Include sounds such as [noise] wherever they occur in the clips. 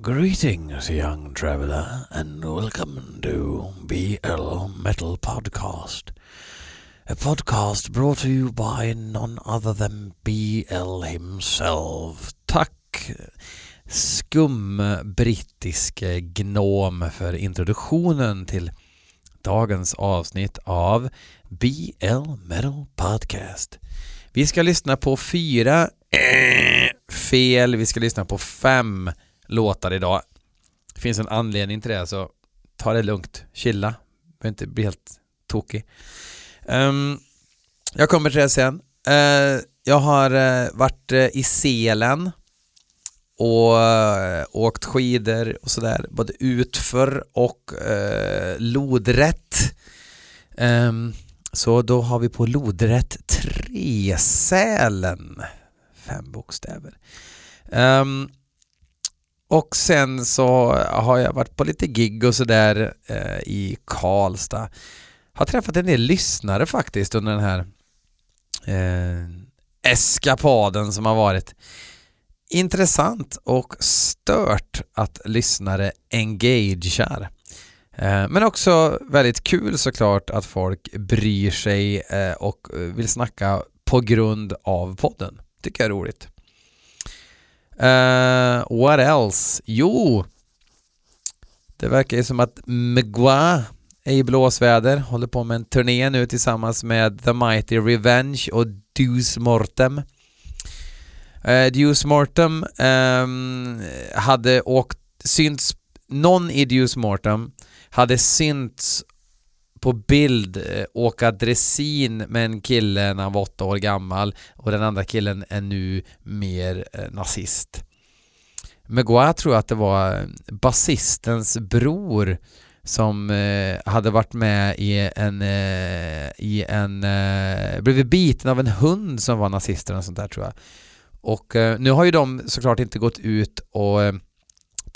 Greetings, young traveler, and welcome to BL Metal Podcast. A podcast brought to you by none other than BL himself. Tack skum brittisk gnom för introduktionen till dagens avsnitt av BL Metal Podcast. Vi ska lyssna på fyra äh, fel, vi ska lyssna på fem låtar idag. Det finns en anledning till det, så ta det lugnt, chilla, behöver inte bli helt tokig. Um, jag kommer till det sen. Uh, jag har uh, varit uh, i Selen och åkt skidor och sådär, både utför och lodrätt. Um, så då har vi på lodrätt 3 Sälen. Fem bokstäver. Um, och sen så har jag varit på lite gig och sådär eh, i Karlstad. Har träffat en del lyssnare faktiskt under den här eh, eskapaden som har varit. Intressant och stört att lyssnare engagerar. Eh, men också väldigt kul såklart att folk bryr sig eh, och vill snacka på grund av podden. Tycker jag är roligt. Uh, what else? Jo, det verkar ju som att Mgwa är i blåsväder, håller på med en turné nu tillsammans med The Mighty Revenge och Deuce Mortem. Eh, uh, Deuce Mortem um, hade åkt, synts, någon i Deuce Mortem hade synts på bild eh, åka dressin med en kille när han var åtta år gammal och den andra killen är nu mer eh, nazist. Megua tror jag att det var eh, basistens bror som hade varit med i en, i en, blivit biten av en hund som var nazist eller sånt där tror jag. Och nu har ju de såklart inte gått ut och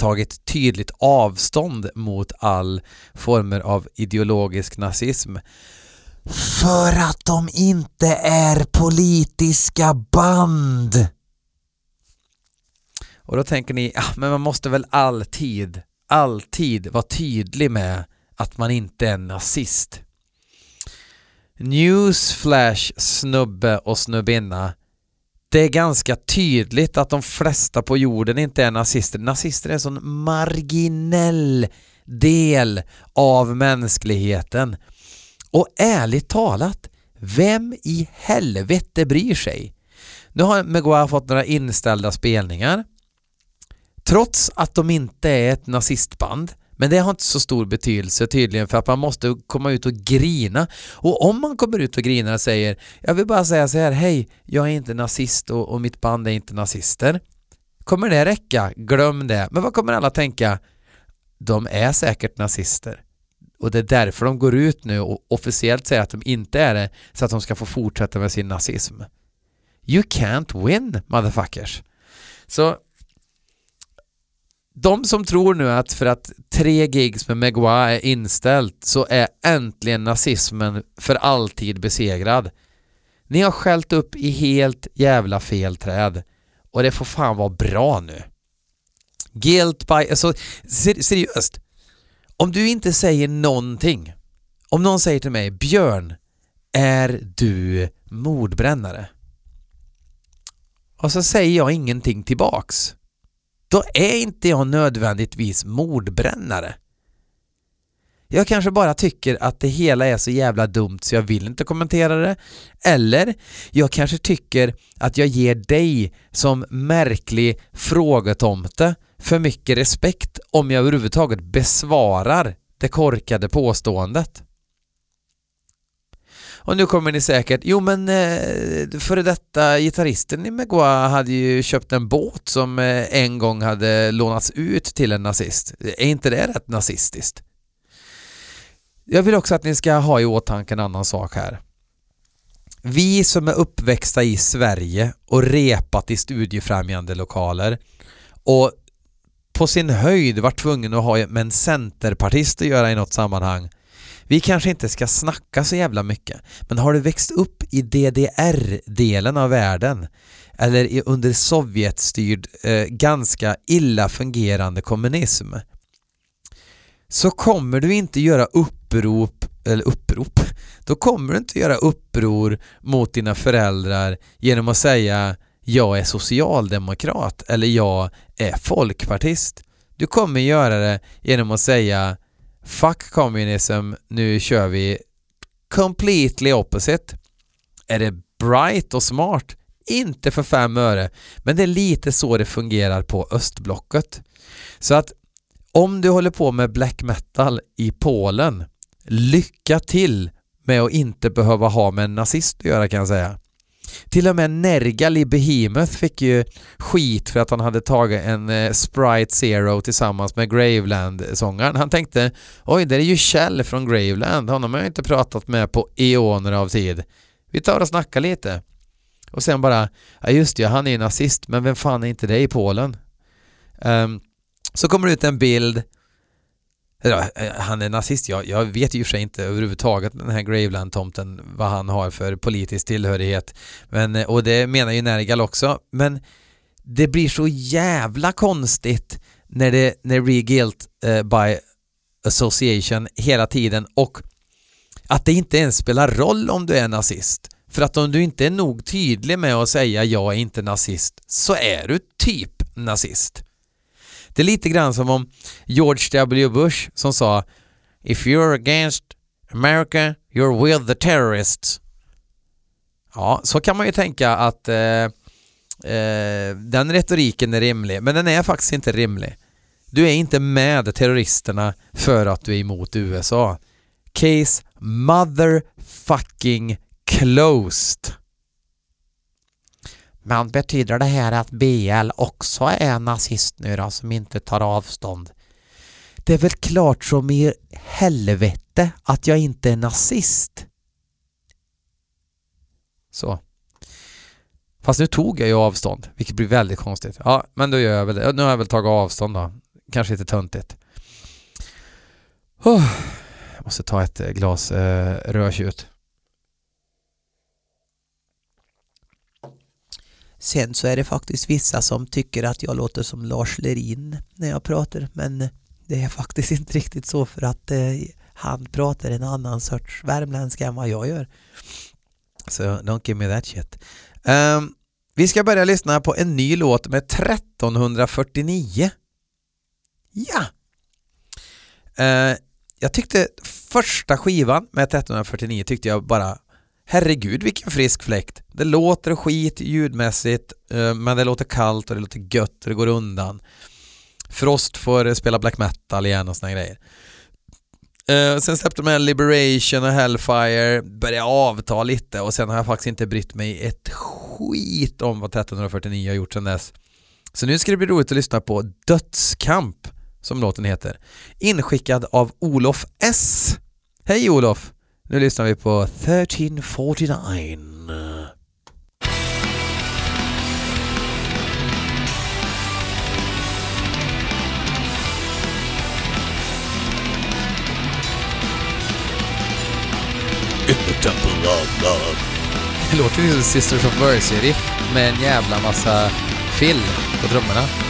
tagit tydligt avstånd mot all former av ideologisk nazism. För att de inte är politiska band! Och då tänker ni, ja men man måste väl alltid, alltid vara tydlig med att man inte är nazist. Newsflash snubbe och snubbinna det är ganska tydligt att de flesta på jorden inte är nazister. Nazister är en sån marginell del av mänskligheten. Och ärligt talat, vem i helvete bryr sig? Nu har Megua fått några inställda spelningar. Trots att de inte är ett nazistband men det har inte så stor betydelse tydligen för att man måste komma ut och grina. Och om man kommer ut och grinar och säger jag vill bara säga så här, hej, jag är inte nazist och, och mitt band är inte nazister. Kommer det räcka? Glöm det. Men vad kommer alla tänka? De är säkert nazister. Och det är därför de går ut nu och officiellt säger att de inte är det så att de ska få fortsätta med sin nazism. You can't win, motherfuckers. Så de som tror nu att för att tre gigs med Megua är inställt så är äntligen nazismen för alltid besegrad. Ni har skällt upp i helt jävla fel träd. Och det får fan vara bra nu. Guilt by... Alltså, ser, seriöst. Om du inte säger någonting. Om någon säger till mig Björn, är du mordbrännare? Och så säger jag ingenting tillbaks då är inte jag nödvändigtvis mordbrännare. Jag kanske bara tycker att det hela är så jävla dumt så jag vill inte kommentera det. Eller jag kanske tycker att jag ger dig som märklig frågetomte för mycket respekt om jag överhuvudtaget besvarar det korkade påståendet. Och nu kommer ni säkert, jo men eh, före detta gitarristen i Megua hade ju köpt en båt som eh, en gång hade lånats ut till en nazist. Är inte det rätt nazistiskt? Jag vill också att ni ska ha i åtanke en annan sak här. Vi som är uppväxta i Sverige och repat i studiefrämjande lokaler och på sin höjd var tvungna att ha med en centerpartist att göra i något sammanhang vi kanske inte ska snacka så jävla mycket, men har du växt upp i DDR-delen av världen eller under Sovjetstyrd eh, ganska illa fungerande kommunism så kommer du inte göra upprop, eller upprop, då kommer du inte göra uppror mot dina föräldrar genom att säga jag är socialdemokrat eller jag är folkpartist. Du kommer göra det genom att säga Fuck communism, nu kör vi completely opposite. Är det bright och smart? Inte för fem öre, men det är lite så det fungerar på östblocket. Så att om du håller på med black metal i Polen, lycka till med att inte behöva ha med en nazist att göra kan jag säga. Till och med Nergal i Behemoth fick ju skit för att han hade tagit en eh, Sprite Zero tillsammans med Graveland-sångaren. Han tänkte oj, det är ju Kjell från Graveland, honom har jag inte pratat med på eoner av tid. Vi tar och snackar lite. Och sen bara, ja just det, han är ju nazist, men vem fan är inte det i Polen? Um, så kommer det ut en bild Eh, han är nazist, jag, jag vet ju för sig inte överhuvudtaget den här Graveland-tomten vad han har för politisk tillhörighet. Men, eh, och det menar ju Nergal också. Men det blir så jävla konstigt när det, när det blir guilt uh, by association hela tiden och att det inte ens spelar roll om du är nazist. För att om du inte är nog tydlig med att säga jag är inte nazist så är du typ nazist. Det är lite grann som om George W. Bush som sa If you're against America, you're with the terrorists. Ja, så kan man ju tänka att eh, eh, den retoriken är rimlig, men den är faktiskt inte rimlig. Du är inte med terroristerna för att du är emot USA. Case motherfucking closed. Men betyder det här att BL också är nazist nu då, som inte tar avstånd? Det är väl klart som i helvete att jag inte är nazist. Så. Fast nu tog jag ju avstånd, vilket blir väldigt konstigt. Ja, men då gör jag väl det. Nu har jag väl tagit avstånd då. Kanske lite töntigt. Oh, jag måste ta ett eh, glas eh, rödtjut. Sen så är det faktiskt vissa som tycker att jag låter som Lars Lerin när jag pratar men det är faktiskt [laughs] inte riktigt så för att eh, han pratar en annan sorts värmländska än vad jag gör. Så don't give me that shit. Um, vi ska börja lyssna på en ny låt med 1349. Ja! Uh, jag tyckte första skivan med 1349 tyckte jag bara Herregud vilken frisk fläkt. Det låter skit ljudmässigt eh, men det låter kallt och det låter gött och det går undan. Frost får spela black metal igen och såna grejer. Eh, sen släppte de här Liberation och Hellfire, började avta lite och sen har jag faktiskt inte brytt mig ett skit om vad 1349 har gjort sen dess. Så nu ska det bli roligt att lyssna på Dödskamp, som låten heter. Inskickad av Olof S. Hej Olof! Nu lyssnar vi på 1349. In the temple of love. Det låter ju som Sisters of Mercy-riff med en jävla massa fill på trummorna.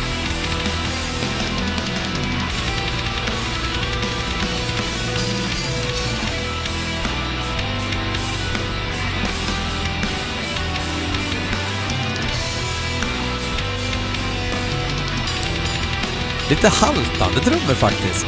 Lite haltande trummor faktiskt.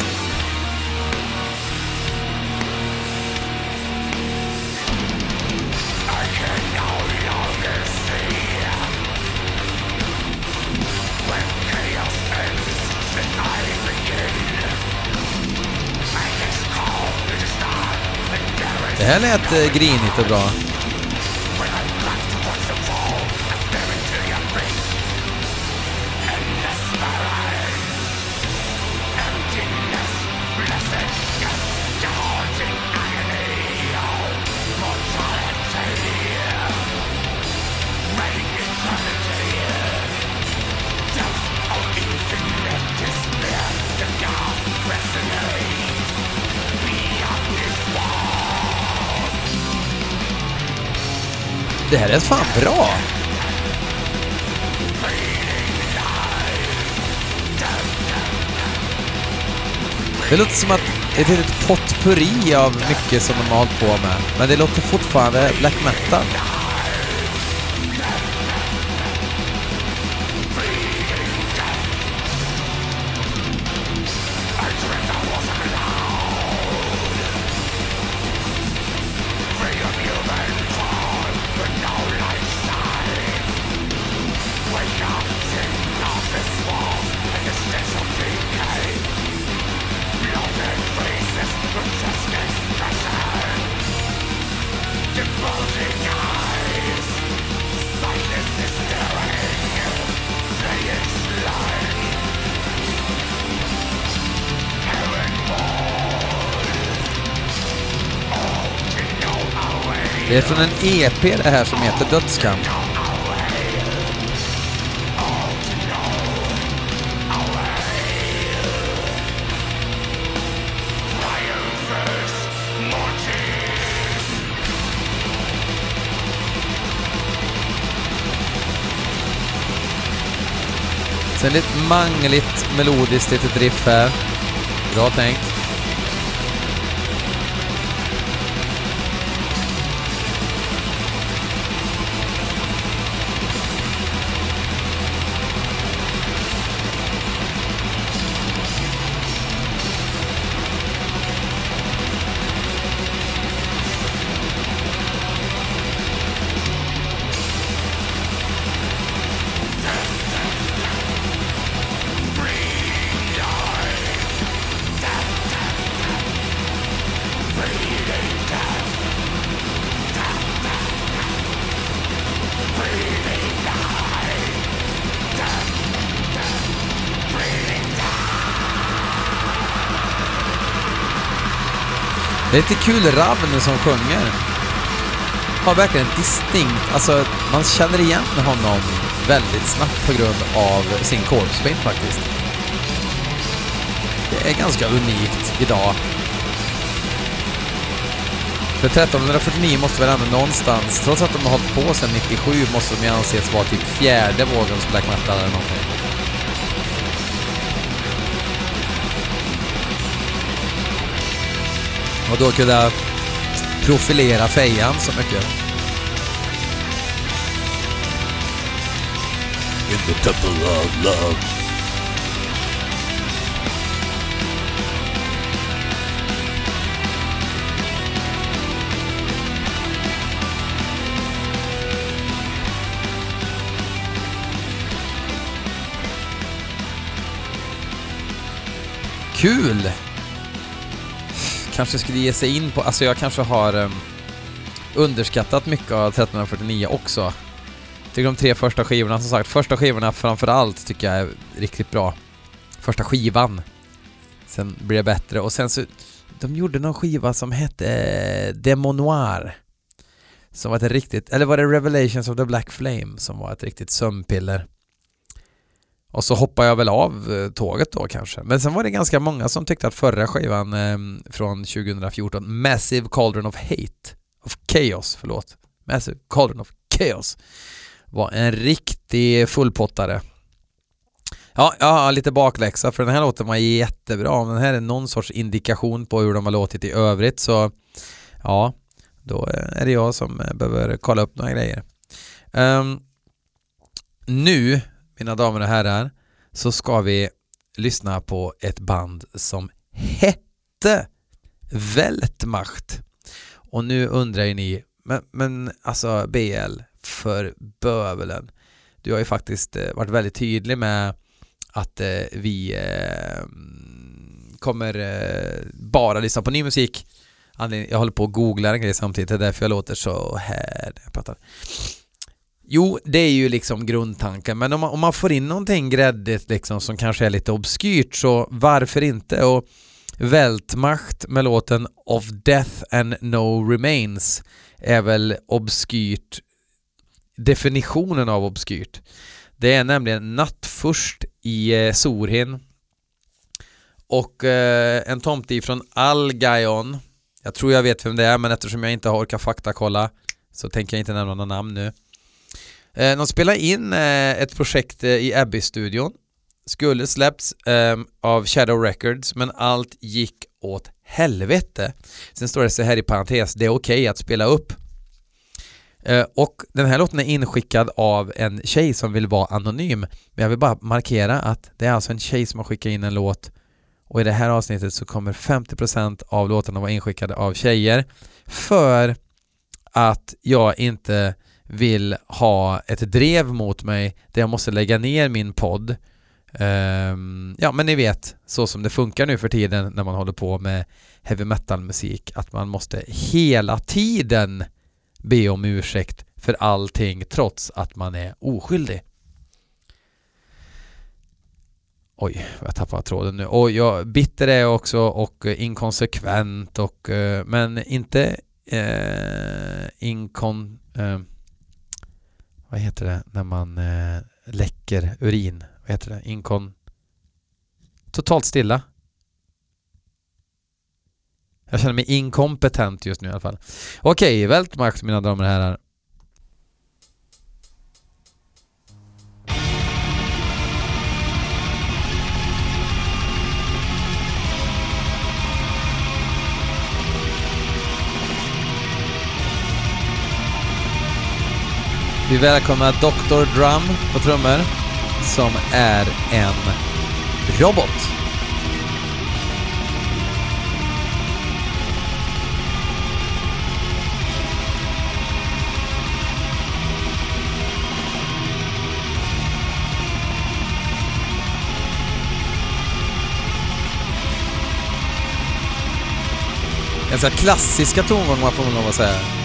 Det här lät eh, grinigt och bra. det här är fan bra! Det låter som att det är ett litet potpurri av mycket som de har hållit på med. Men det låter fortfarande black metal. Det är från en EP det här som heter Dödskamp. Sen lite mangligt melodiskt litet riff här. Bra tänkt. Det är lite kul Ravn som sjunger. Har verkligen distinkt, alltså man känner igen honom väldigt snabbt på grund av sin corpse faktiskt. Det är ganska unikt idag. För 1349 måste väl ändå någonstans, trots att de har hållit på sedan 97, måste de ju anses vara typ fjärde vågens black metal eller någonting. Och då kunna profilera fejan så mycket. In the temple of love. Kul! Kanske skulle ge sig in på, alltså jag kanske har um, underskattat mycket av 1349 också. Tycker de tre första skivorna, som sagt, första skivorna framförallt tycker jag är riktigt bra. Första skivan. Sen blir det bättre och sen så, de gjorde någon skiva som hette eh, Som var ett riktigt, eller var det Revelations of the Black Flame som var ett riktigt sömnpiller. Och så hoppade jag väl av eh, tåget då kanske. Men sen var det ganska många som tyckte att förra skivan eh, från 2014, Massive Cauldron of Hate, of Chaos, förlåt, Massive Cauldron of Chaos, var en riktig fullpottare. Ja, jag har lite bakläxa för den här låten var jättebra. Om den här är någon sorts indikation på hur de har låtit i övrigt så ja, då eh, är det jag som eh, behöver kolla upp några grejer. Um, nu mina damer och herrar, så ska vi lyssna på ett band som hette Weltmacht. Och nu undrar ju ni, men, men alltså BL, för bövelen. Du har ju faktiskt eh, varit väldigt tydlig med att eh, vi eh, kommer bara lyssna på ny musik. Jag håller på att googla en grej samtidigt, det är därför jag låter så här när jag pratar. Jo, det är ju liksom grundtanken, men om man, om man får in någonting gräddigt liksom som kanske är lite obskyrt så varför inte? Och Weltmacht med låten Of Death and No Remains är väl obskyrt definitionen av obskyrt. Det är nämligen nattfurst i eh, Sorhin och eh, en tomte ifrån Algaion. Jag tror jag vet vem det är men eftersom jag inte har orkat faktakolla så tänker jag inte nämna några namn nu. Eh, de spelade in eh, ett projekt eh, i Abbey-studion skulle släppts ehm, av Shadow Records men allt gick åt helvete. Sen står det så här i parentes, det är okej okay att spela upp. Eh, och den här låten är inskickad av en tjej som vill vara anonym. Men jag vill bara markera att det är alltså en tjej som har skickat in en låt och i det här avsnittet så kommer 50% av låtarna vara inskickade av tjejer för att jag inte vill ha ett drev mot mig där jag måste lägga ner min podd. Um, ja, men ni vet så som det funkar nu för tiden när man håller på med heavy metal-musik, att man måste hela tiden be om ursäkt för allting trots att man är oskyldig. Oj, jag tappade tråden nu. Och jag, bitter är jag också och inkonsekvent och eh, men inte eh, inkon... Eh, vad heter det när man eh, läcker urin? Vad heter det? Inkon... Totalt stilla. Jag känner mig inkompetent just nu i alla fall. Okej, Vältmark mina damer och herrar. Vi välkomnar Dr. Drum på trummor som är en robot. Ganska klassiska tongångar får man lov att säga.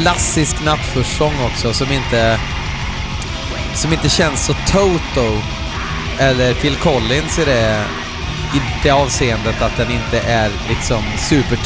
Klassisk nattförssång också som inte som inte känns så Toto eller Phil Collins i det, i det avseendet att den inte är liksom super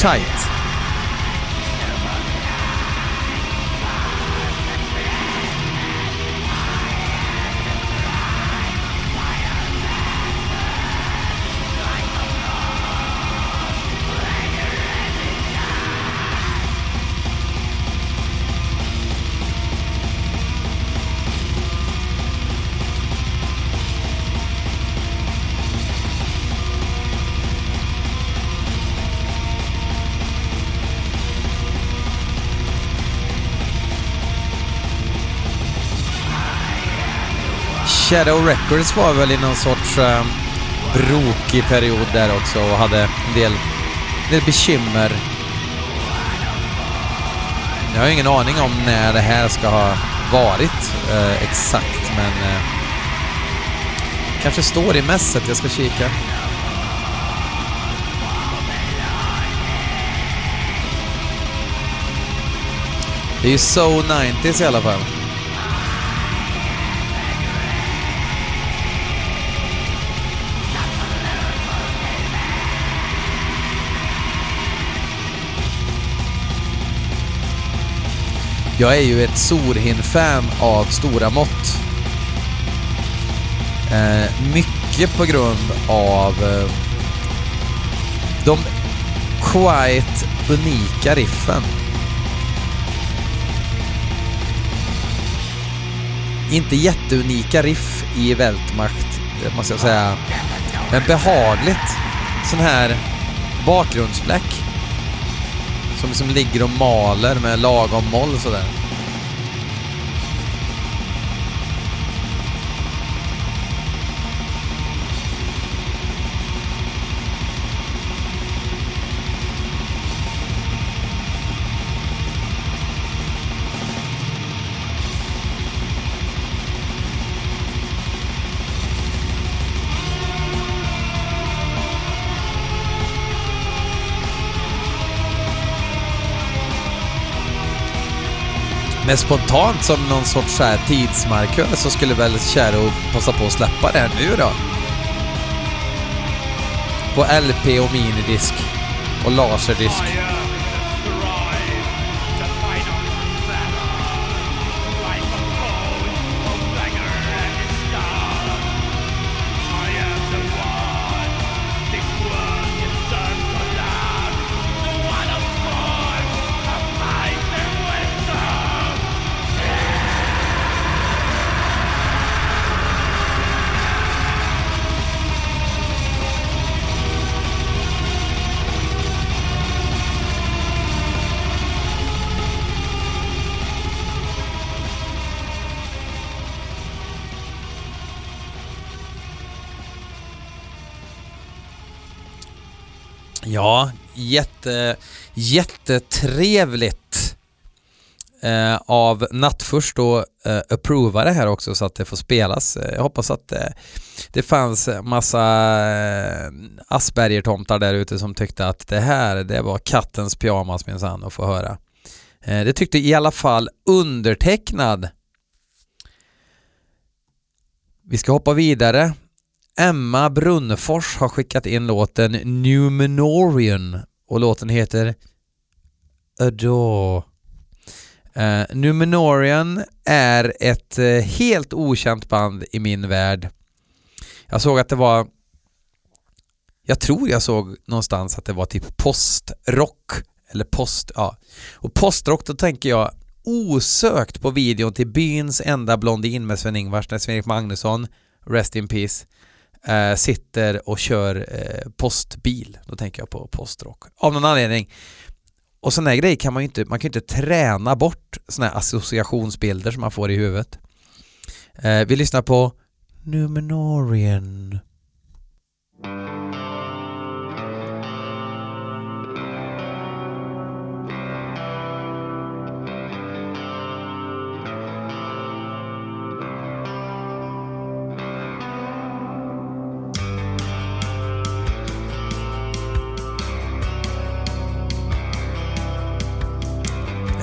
Shadow Records var väl i någon sorts uh, brokig period där också och hade en del, en del bekymmer. Jag har ingen aning om när det här ska ha varit uh, exakt, men uh, kanske står i mässet. Jag ska kika. Det är ju So 90s i alla fall. Jag är ju ett Sorhin-fan av stora mått. Eh, mycket på grund av eh, de quite unika riffen. Inte jätteunika riff i Weltmacht, det eh, måste jag säga. Men behagligt sån här bakgrundsbläck som som ligger och maler med lagom moll sådär. Men spontant som någon sorts så tidsmarkör så skulle väl Kärro passa på att släppa det här nu då? På LP och minidisk och laserdisk. Ja, jätte, jättetrevligt eh, av Nattfurst att eh, approva det här också så att det får spelas. Eh, jag hoppas att eh, det fanns massa eh, Asperger-tomtar där ute som tyckte att det här, det var kattens pyjamas minsann att få höra. Eh, det tyckte i alla fall undertecknad. Vi ska hoppa vidare. Emma Brunnfors har skickat in låten Numenorian och låten heter Adore. Uh, Numenorian är ett uh, helt okänt band i min värld. Jag såg att det var jag tror jag såg någonstans att det var typ postrock eller post, ja. Och postrock då tänker jag osökt på videon till byns enda blondin med Sven-Ingvars när Sven-Erik Magnusson, Rest in Peace, eh, sitter och kör eh, postbil. Då tänker jag på postrock. Av någon anledning. Och sådana här grejer kan man ju inte, man kan ju inte träna bort sådana här associationsbilder som man får i huvudet. Eh, vi lyssnar på Numenorian.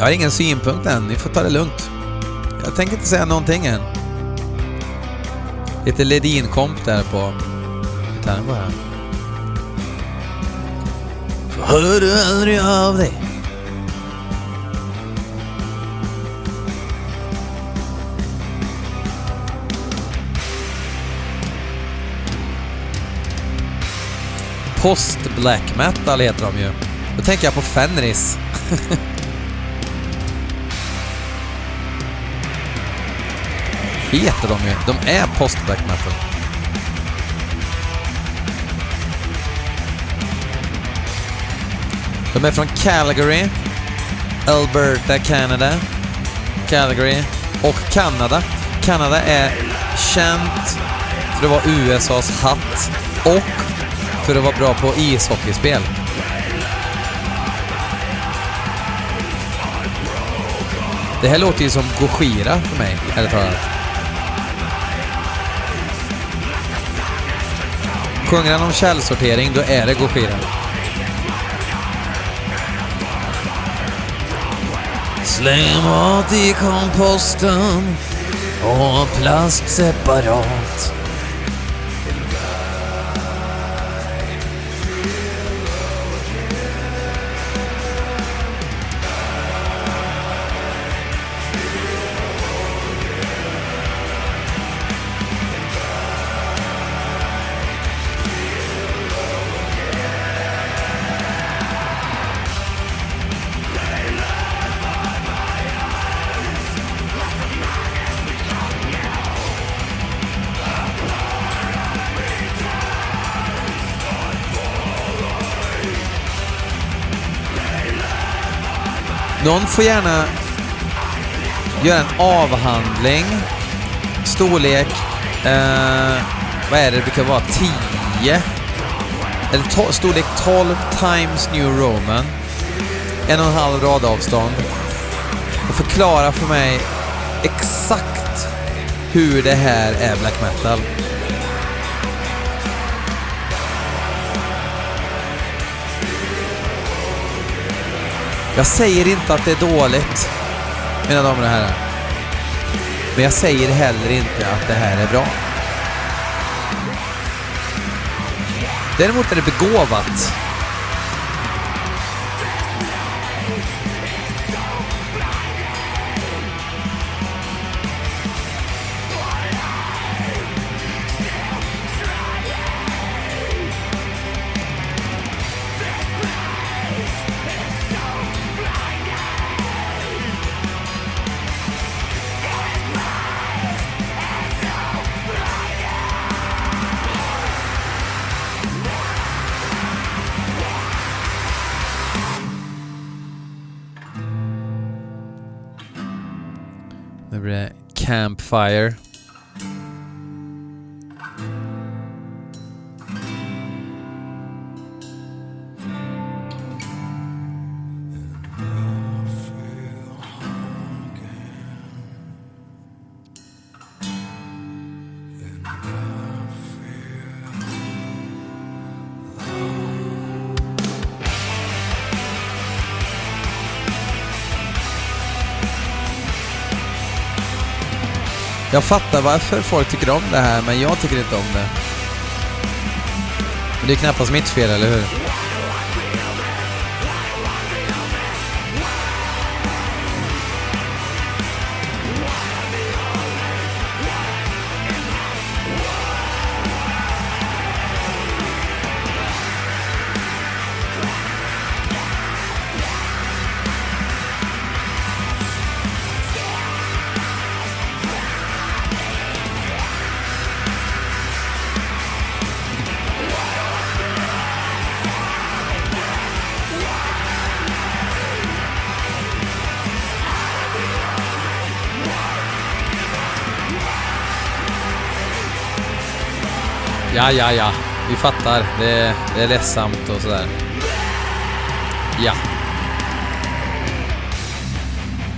Jag har ingen synpunkt än, ni får ta det lugnt. Jag tänker inte säga någonting än. Lite Ledin-komp där på gitarren bara. Hör du aldrig av dig? Post-black metal heter de ju. Då tänker jag på Fenris. [laughs] heter de ju. De är post-black metal. De är från Calgary, Alberta, Canada, Calgary och Kanada. Kanada är känt för att vara USAs hatt och för att vara bra på ishockeyspel. Det här låter ju som Gojira för mig, ärligt talat. Sjunger han om källsortering, då är det Gojira. Släng mat i komposten och plast separat. Någon får gärna göra en avhandling. Storlek, eh, vad är det, det brukar vara 10. Eller to- storlek 12 times New Roman. En och en halv radavstånd. Och förklara för mig exakt hur det här är black metal. Jag säger inte att det är dåligt, mina damer och herrar. Men jag säger heller inte att det här är bra. Däremot är det begåvat. fire. Jag fattar varför folk tycker om det här, men jag tycker inte om det. Men det är knappast mitt fel, eller hur? Ja, ja, ja. Vi fattar. Det, det är ledsamt och sådär. Ja.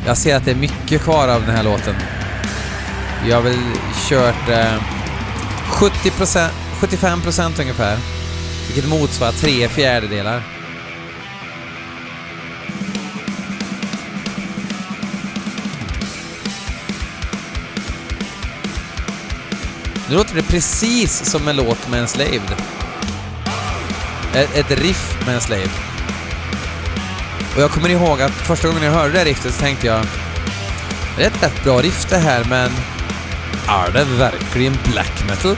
Jag ser att det är mycket kvar av den här låten. Vi har väl kört eh, 70%, 75% ungefär. Vilket motsvarar tre fjärdedelar. Nu låter det precis som en låt med en slaved. Ett, ett riff med en slaved. Och jag kommer ihåg att första gången jag hörde det här riffet så tänkte jag det är ett rätt bra riff det här men är det verkligen black metal?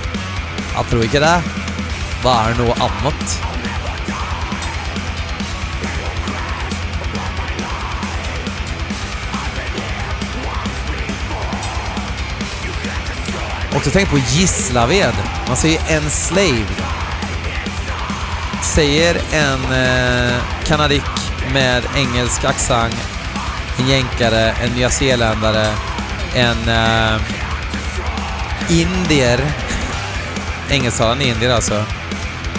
Jag tror inte det. Vad är något annat? Också tänkt tänk på Gislaved. Man säger en slave. Säger en eh, kanadick med engelsk accent, en jänkare, en nyzeeländare, en eh, indier, engelsktalande indier alltså,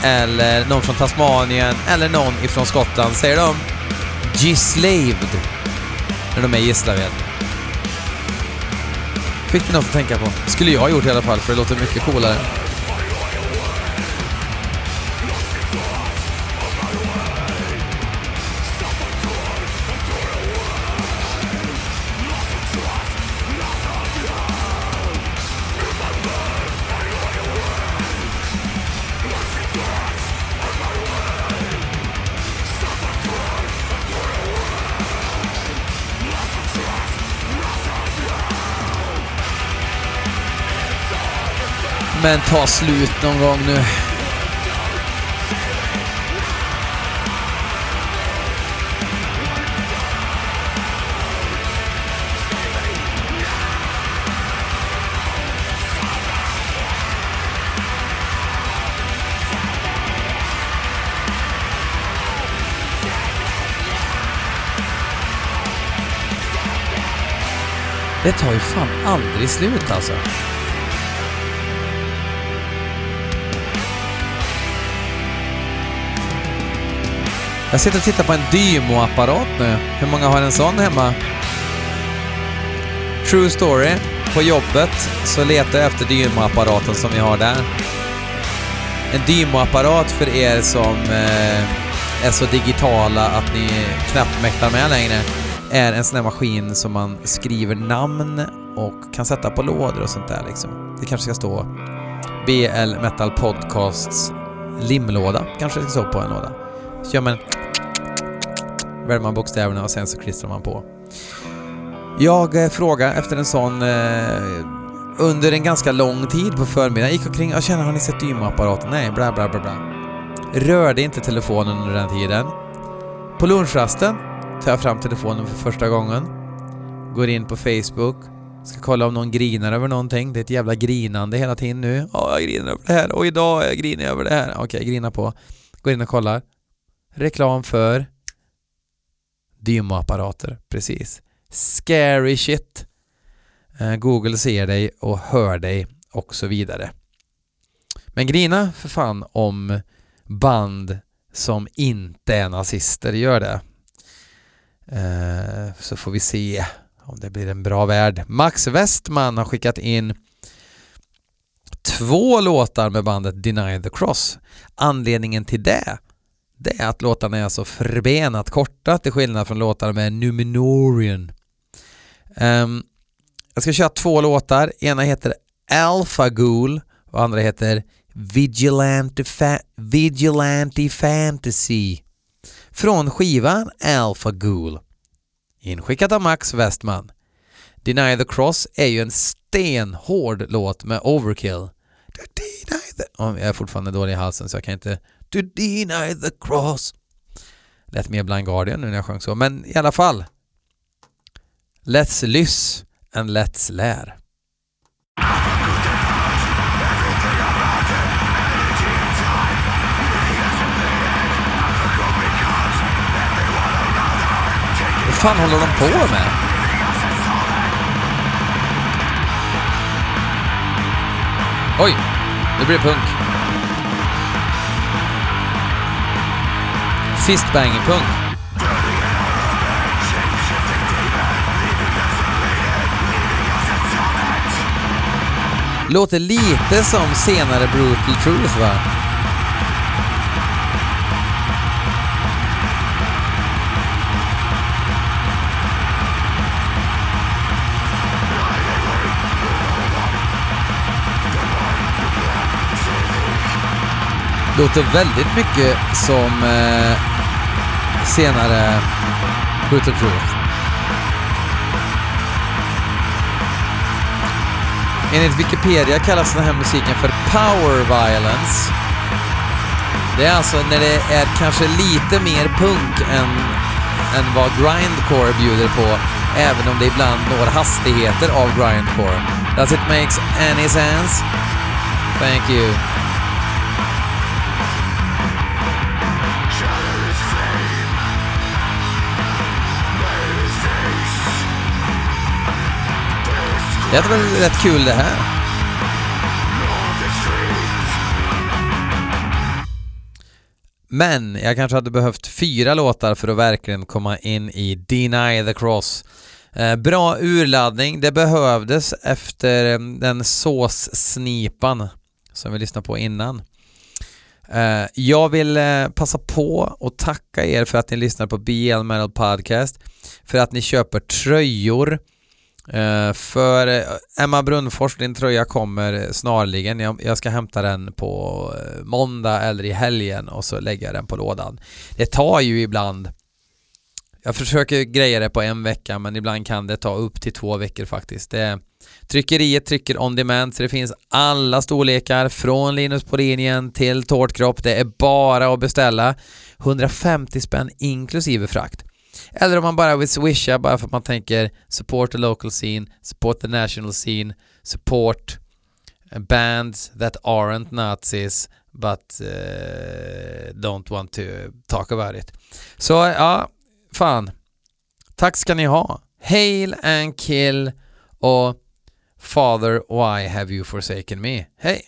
eller någon från Tasmanien, eller någon ifrån Skottland, säger de Gislaved när de är i Gislaved. Fick ni något att tänka på? Skulle jag ha gjort i alla fall, för det låter mycket coolare. Men ta slut någon gång nu. Det tar ju fan aldrig slut alltså. Jag sitter och tittar på en Dymo-apparat nu. Hur många har en sån hemma? True story. På jobbet så letar jag efter Dymo-apparaten som vi har där. En Dymo-apparat för er som eh, är så digitala att ni knappt mäktar med längre är en sån där maskin som man skriver namn och kan sätta på lådor och sånt där liksom. Det kanske ska stå BL Metal Podcasts limlåda, kanske det ska stå på en låda. Så gör man väljer man bokstäverna och sen så klistrar man på. Jag eh, frågade efter en sån eh, under en ganska lång tid på förmiddagen. gick omkring och kände, har ni sett dymapparaten? Nej, bla bla bla bla. Rörde inte telefonen under den tiden. På lunchrasten tar jag fram telefonen för första gången. Går in på Facebook. Ska kolla om någon grinar över någonting. Det är ett jävla grinande hela tiden nu. Ja, jag grinar över det här och idag grinar jag över det här. Okej, grina på. Går in och kollar. Reklam för Dymoapparater, precis. Scary shit. Eh, Google ser dig och hör dig och så vidare. Men grina för fan om band som inte är nazister gör det. Eh, så får vi se om det blir en bra värld. Max Westman har skickat in två låtar med bandet Deny the Cross. Anledningen till det det är att låtarna är så förbenat korta till skillnad från låtar med numinorian. Um, ehm, jag ska köra två låtar. Ena heter Alpha Ghoul och andra heter Vigilante, Fa- Vigilante Fantasy från skivan Alpha Ghoul. Inskickat av Max Westman. Deny the Cross är ju en stenhård låt med Overkill. Deny the... Jag är fortfarande dålig i halsen så jag kan inte... To deny the cross. Lät mer Blind Guardian nu när jag sjöng så, men i alla fall. Let's lyss and let's lär. Vad fan håller de på med? Oj, nu blir det punk. Fistbanging punkt. Låter lite som senare Brutal Truth va? Låter väldigt mycket som eh, senare skjuter Truth. Enligt Wikipedia kallas den här musiken för power violence. Det är alltså när det är kanske lite mer punk än, än vad grindcore bjuder på, även om det ibland når hastigheter av grindcore. Does it makes any sense? Thank you. Det är väl rätt kul det här. Men jag kanske hade behövt fyra låtar för att verkligen komma in i Deny the Cross. Eh, bra urladdning, det behövdes efter eh, den såssnipan som vi lyssnade på innan. Eh, jag vill passa på och tacka er för att ni lyssnar på BL Metal Podcast, för att ni köper tröjor, Eh, för eh, Emma Brunnfors, din tröja kommer snarligen. Jag, ska hämta den på eh, måndag eller i helgen och så lägger jag den på lådan. Det tar ju ibland jag försöker greja det på en vecka men ibland kan det ta upp till två veckor faktiskt. Det, tryckeriet trycker on demand så det finns alla storlekar från Linus på linjen till tårtkropp. Det är bara att beställa. 150 spänn inklusive frakt. Eller om man bara vill swisha bara för att man tänker support the local scene, support the national scene, support eh, bands that aren't Nazis but uh, don't want to talk about it. Så ja, fan. Tack ska ni ha. Hail and kill och Father, why have you forsaken me? Hej!